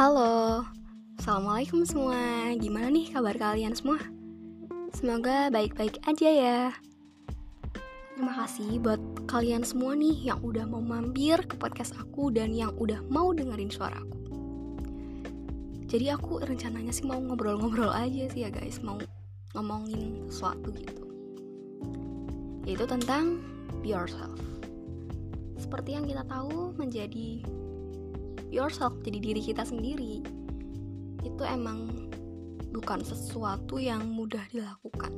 Halo, Assalamualaikum semua. Gimana nih kabar kalian semua? Semoga baik-baik aja ya. Terima kasih buat kalian semua nih yang udah mau mampir ke podcast aku dan yang udah mau dengerin suara aku. Jadi aku rencananya sih mau ngobrol-ngobrol aja sih ya guys. Mau ngomongin sesuatu gitu. Yaitu tentang be yourself. Seperti yang kita tahu menjadi yourself jadi diri kita sendiri. Itu emang bukan sesuatu yang mudah dilakukan.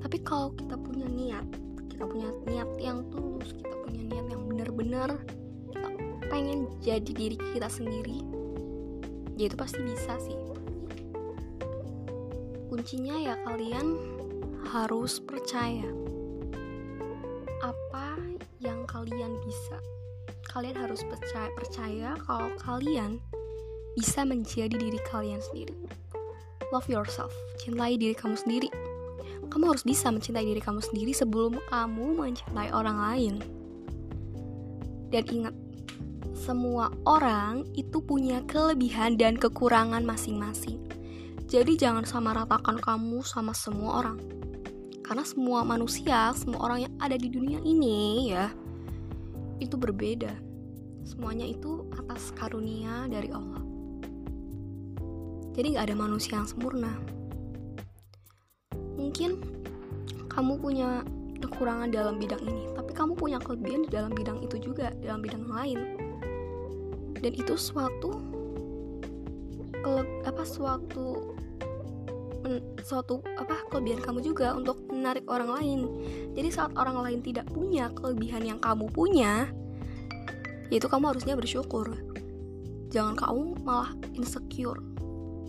Tapi kalau kita punya niat kita punya niat yang tulus kita punya niat yang benar-benar kita pengen jadi diri kita sendiri ya itu pasti bisa sih. Kuncinya ya kalian harus percaya apa yang kalian bisa kalian harus percaya, percaya kalau kalian bisa menjadi diri kalian sendiri. Love yourself, cintai diri kamu sendiri. Kamu harus bisa mencintai diri kamu sendiri sebelum kamu mencintai orang lain. Dan ingat, semua orang itu punya kelebihan dan kekurangan masing-masing. Jadi jangan sama ratakan kamu sama semua orang. Karena semua manusia, semua orang yang ada di dunia ini ya, itu berbeda. Semuanya itu atas karunia dari Allah. Jadi gak ada manusia yang sempurna. Mungkin kamu punya kekurangan dalam bidang ini, tapi kamu punya kelebihan di dalam bidang itu juga, dalam bidang lain. Dan itu suatu apa suatu suatu apa kelebihan kamu juga untuk menarik orang lain. Jadi saat orang lain tidak punya kelebihan yang kamu punya, yaitu kamu harusnya bersyukur. Jangan kamu malah insecure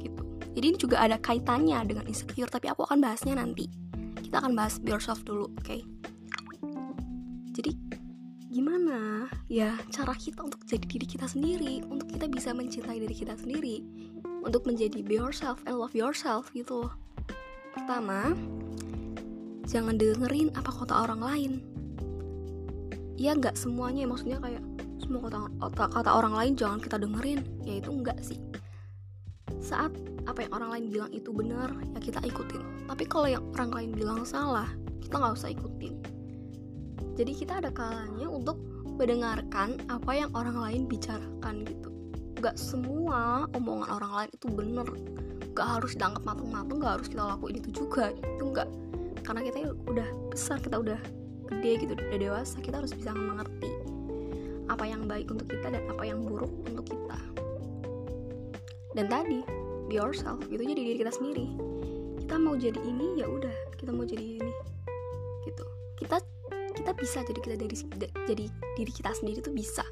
gitu. Jadi ini juga ada kaitannya dengan insecure, tapi aku akan bahasnya nanti. Kita akan bahas be yourself dulu, oke? Okay? Jadi gimana ya cara kita untuk jadi diri kita sendiri, untuk kita bisa mencintai diri kita sendiri? Untuk menjadi be yourself and love yourself gitu loh. Pertama, jangan dengerin apa kata orang lain. Ya nggak semuanya maksudnya kayak semua kata, kata orang lain jangan kita dengerin, ya itu enggak sih. Saat apa yang orang lain bilang itu benar, ya kita ikutin. Tapi kalau yang orang lain bilang salah, kita nggak usah ikutin. Jadi kita ada kalanya untuk mendengarkan apa yang orang lain bicarakan gitu gak semua omongan orang lain itu bener. Gak harus dianggap matang-matang gak harus kita lakuin itu juga. Itu enggak karena kita udah besar kita udah gede gitu udah dewasa kita harus bisa mengerti apa yang baik untuk kita dan apa yang buruk untuk kita. Dan tadi be yourself gitu jadi diri kita sendiri. Kita mau jadi ini ya udah kita mau jadi ini gitu. Kita kita bisa jadi kita dari jadi diri kita sendiri tuh bisa.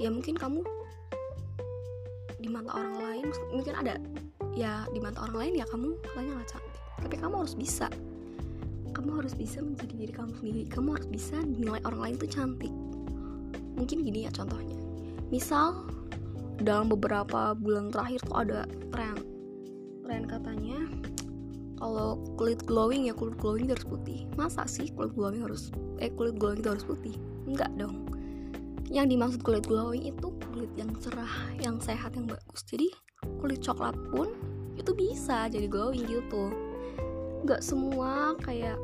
Ya mungkin kamu mata orang lain mungkin ada ya di mata orang lain ya kamu katanya nggak cantik. Tapi kamu harus bisa. Kamu harus bisa menjadi diri kamu sendiri. Kamu harus bisa nilai orang lain itu cantik. Mungkin gini ya contohnya. Misal dalam beberapa bulan terakhir tuh ada tren. Tren katanya kalau kulit glowing ya kulit glowing harus putih. Masa sih kulit glowing harus eh kulit glowing itu harus putih? Enggak dong. Yang dimaksud kulit glowing itu kulit yang cerah, yang sehat, yang bagus. Jadi kulit coklat pun itu bisa jadi glowing gitu. Gak semua kayak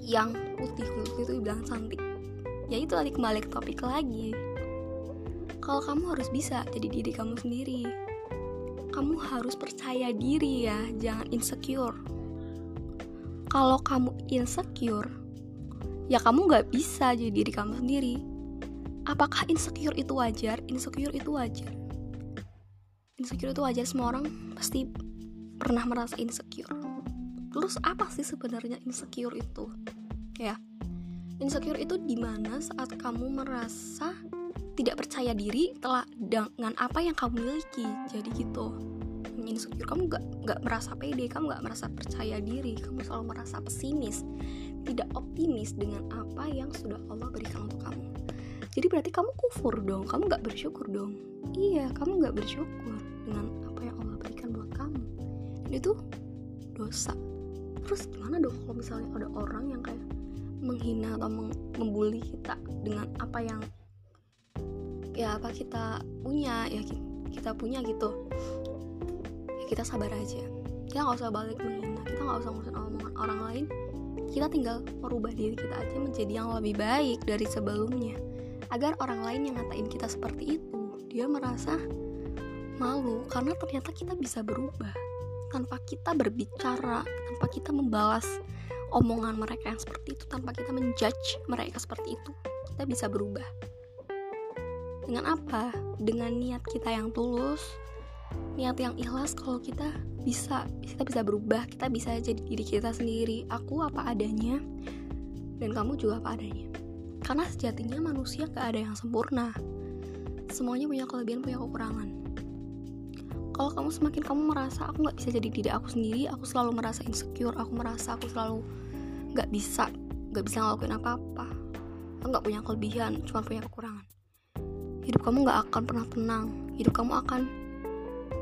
yang putih kulit itu dibilang cantik. Ya itu tadi kembali ke topik lagi. Kalau kamu harus bisa jadi diri kamu sendiri. Kamu harus percaya diri ya, jangan insecure. Kalau kamu insecure, ya kamu gak bisa jadi diri kamu sendiri apakah insecure itu wajar? Insecure itu wajar. Insecure itu wajar semua orang pasti pernah merasa insecure. Terus apa sih sebenarnya insecure itu? Ya. Insecure itu di mana saat kamu merasa tidak percaya diri telah dengan apa yang kamu miliki. Jadi gitu. Insecure kamu gak, gak merasa pede, kamu gak merasa percaya diri, kamu selalu merasa pesimis, tidak optimis dengan apa yang sudah Allah berikan untuk kamu jadi berarti kamu kufur dong kamu nggak bersyukur dong. Iya kamu nggak bersyukur dengan apa yang Allah berikan buat kamu. Dan itu dosa. Terus gimana dong kalau misalnya ada orang yang kayak menghina atau membuli kita dengan apa yang ya apa kita punya ya kita punya gitu. Ya kita sabar aja. Kita nggak usah balik menghina kita nggak usah ngurusin omongan orang lain. Kita tinggal merubah diri kita aja menjadi yang lebih baik dari sebelumnya agar orang lain yang ngatain kita seperti itu dia merasa malu karena ternyata kita bisa berubah. Tanpa kita berbicara tanpa kita membalas omongan mereka yang seperti itu tanpa kita menjudge mereka seperti itu kita bisa berubah. Dengan apa? Dengan niat kita yang tulus niat yang ikhlas kalau kita bisa kita bisa berubah kita bisa jadi diri kita sendiri. Aku apa adanya dan kamu juga apa adanya karena sejatinya manusia gak ada yang sempurna. Semuanya punya kelebihan punya kekurangan. Kalau kamu semakin kamu merasa aku nggak bisa jadi diri aku sendiri aku selalu merasa insecure aku merasa aku selalu nggak bisa nggak bisa ngelakuin apa-apa. Aku nggak punya kelebihan cuma punya kekurangan. Hidup kamu gak akan pernah tenang. Hidup kamu akan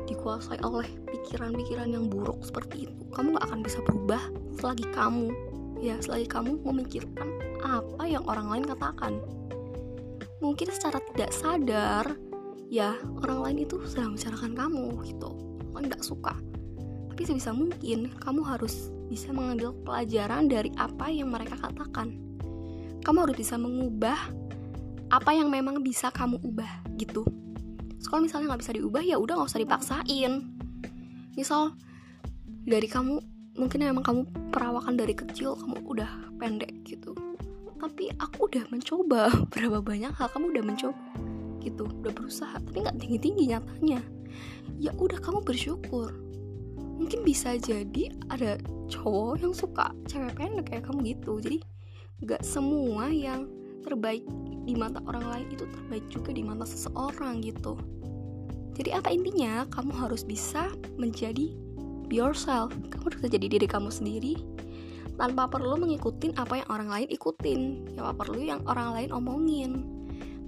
dikuasai oleh pikiran-pikiran yang buruk seperti itu. Kamu gak akan bisa berubah selagi kamu ya selagi kamu memikirkan apa yang orang lain katakan. Mungkin secara tidak sadar ya orang lain itu sedang membicarakan kamu gitu. Orang nggak suka. Tapi sebisa mungkin kamu harus bisa mengambil pelajaran dari apa yang mereka katakan. Kamu harus bisa mengubah apa yang memang bisa kamu ubah gitu. Kalau misalnya nggak bisa diubah ya udah nggak usah dipaksain. Misal dari kamu mungkin memang kamu perawakan dari kecil kamu udah pendek gitu. Tapi aku udah mencoba berapa banyak hal kamu udah mencoba gitu udah berusaha tapi nggak tinggi tinggi nyatanya. Ya udah kamu bersyukur. Mungkin bisa jadi ada cowok yang suka cewek pendek kayak kamu gitu. Jadi nggak semua yang terbaik di mata orang lain itu terbaik juga di mata seseorang gitu. Jadi apa intinya? Kamu harus bisa menjadi be yourself. Kamu harus jadi diri kamu sendiri. Tanpa perlu mengikuti apa yang orang lain ikutin. Ya apa perlu yang orang lain omongin.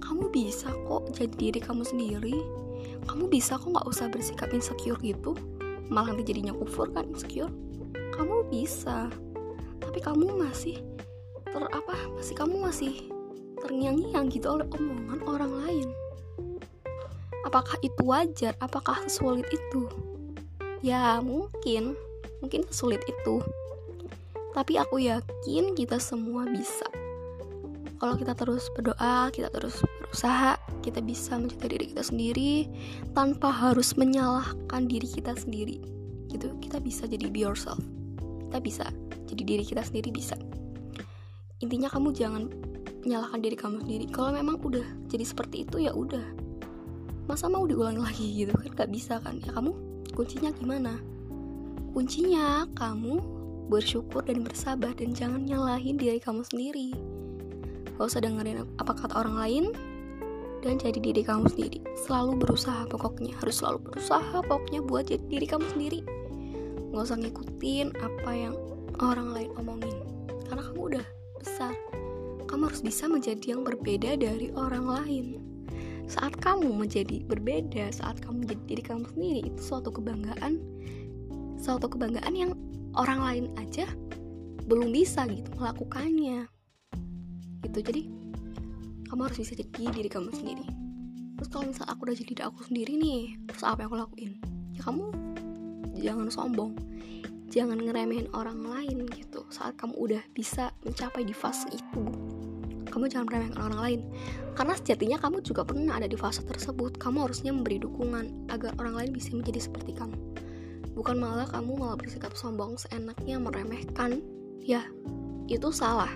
Kamu bisa kok jadi diri kamu sendiri. Kamu bisa kok nggak usah bersikap insecure gitu. Malah nanti jadinya kufur kan insecure. Kamu bisa. Tapi kamu masih ter apa masih kamu masih terngiang-ngiang gitu oleh omongan orang lain. Apakah itu wajar? Apakah sulit itu? Ya mungkin, mungkin sulit itu. Tapi aku yakin kita semua bisa. Kalau kita terus berdoa, kita terus berusaha, kita bisa mencintai diri kita sendiri tanpa harus menyalahkan diri kita sendiri. Gitu, kita bisa jadi be yourself. Kita bisa jadi diri kita sendiri bisa. Intinya kamu jangan menyalahkan diri kamu sendiri kalau memang udah jadi seperti itu ya udah masa mau diulangi lagi gitu kan gak bisa kan ya kamu kuncinya gimana? Kuncinya kamu bersyukur dan bersabar dan jangan nyalahin diri kamu sendiri. Gak usah dengerin apa kata orang lain dan jadi diri kamu sendiri. Selalu berusaha pokoknya harus selalu berusaha pokoknya buat jadi diri kamu sendiri. Gak usah ngikutin apa yang orang lain omongin karena kamu udah besar. Kamu harus bisa menjadi yang berbeda dari orang lain. Saat kamu menjadi berbeda, saat kamu menjadi diri kamu sendiri, itu suatu kebanggaan, suatu kebanggaan yang orang lain aja belum bisa gitu melakukannya. Gitu, jadi kamu harus bisa jadi diri kamu sendiri. Terus kalau misal aku udah jadi diri aku sendiri nih, terus apa yang aku lakuin? Ya kamu jangan sombong jangan ngeremehin orang lain gitu saat kamu udah bisa mencapai di fase itu kamu jangan meremehkan orang lain. Karena sejatinya kamu juga pernah ada di fase tersebut. Kamu harusnya memberi dukungan agar orang lain bisa menjadi seperti kamu. Bukan malah kamu malah bersikap sombong seenaknya meremehkan. Ya itu salah.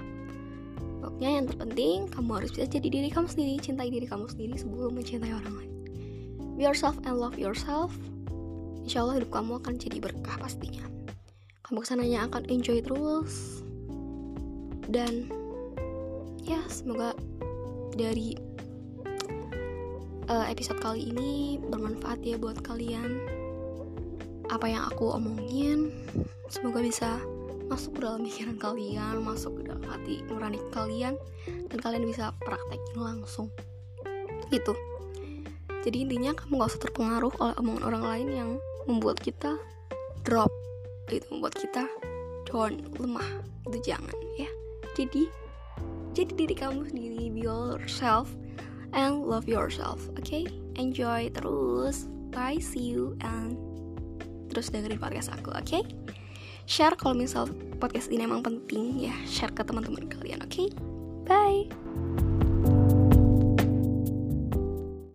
Pokoknya yang terpenting kamu harus bisa jadi diri kamu sendiri cintai diri kamu sendiri sebelum mencintai orang lain. Be yourself and love yourself. Insya Allah hidup kamu akan jadi berkah pastinya. Kamu ke sananya akan enjoy terus. Dan ya semoga dari uh, episode kali ini bermanfaat ya buat kalian. Apa yang aku omongin semoga bisa masuk ke dalam pikiran kalian masuk ke dalam hati nurani kalian dan kalian bisa praktekin langsung. Gitu. Jadi intinya kamu gak usah terpengaruh oleh omongan orang lain yang membuat kita drop itu membuat kita down lemah. Itu jangan ya. Jadi jadi diri kamu sendiri be yourself and love yourself oke okay? enjoy terus bye see you and terus dengerin podcast aku oke okay? share kalau misal podcast ini emang penting ya share ke teman-teman kalian oke okay? bye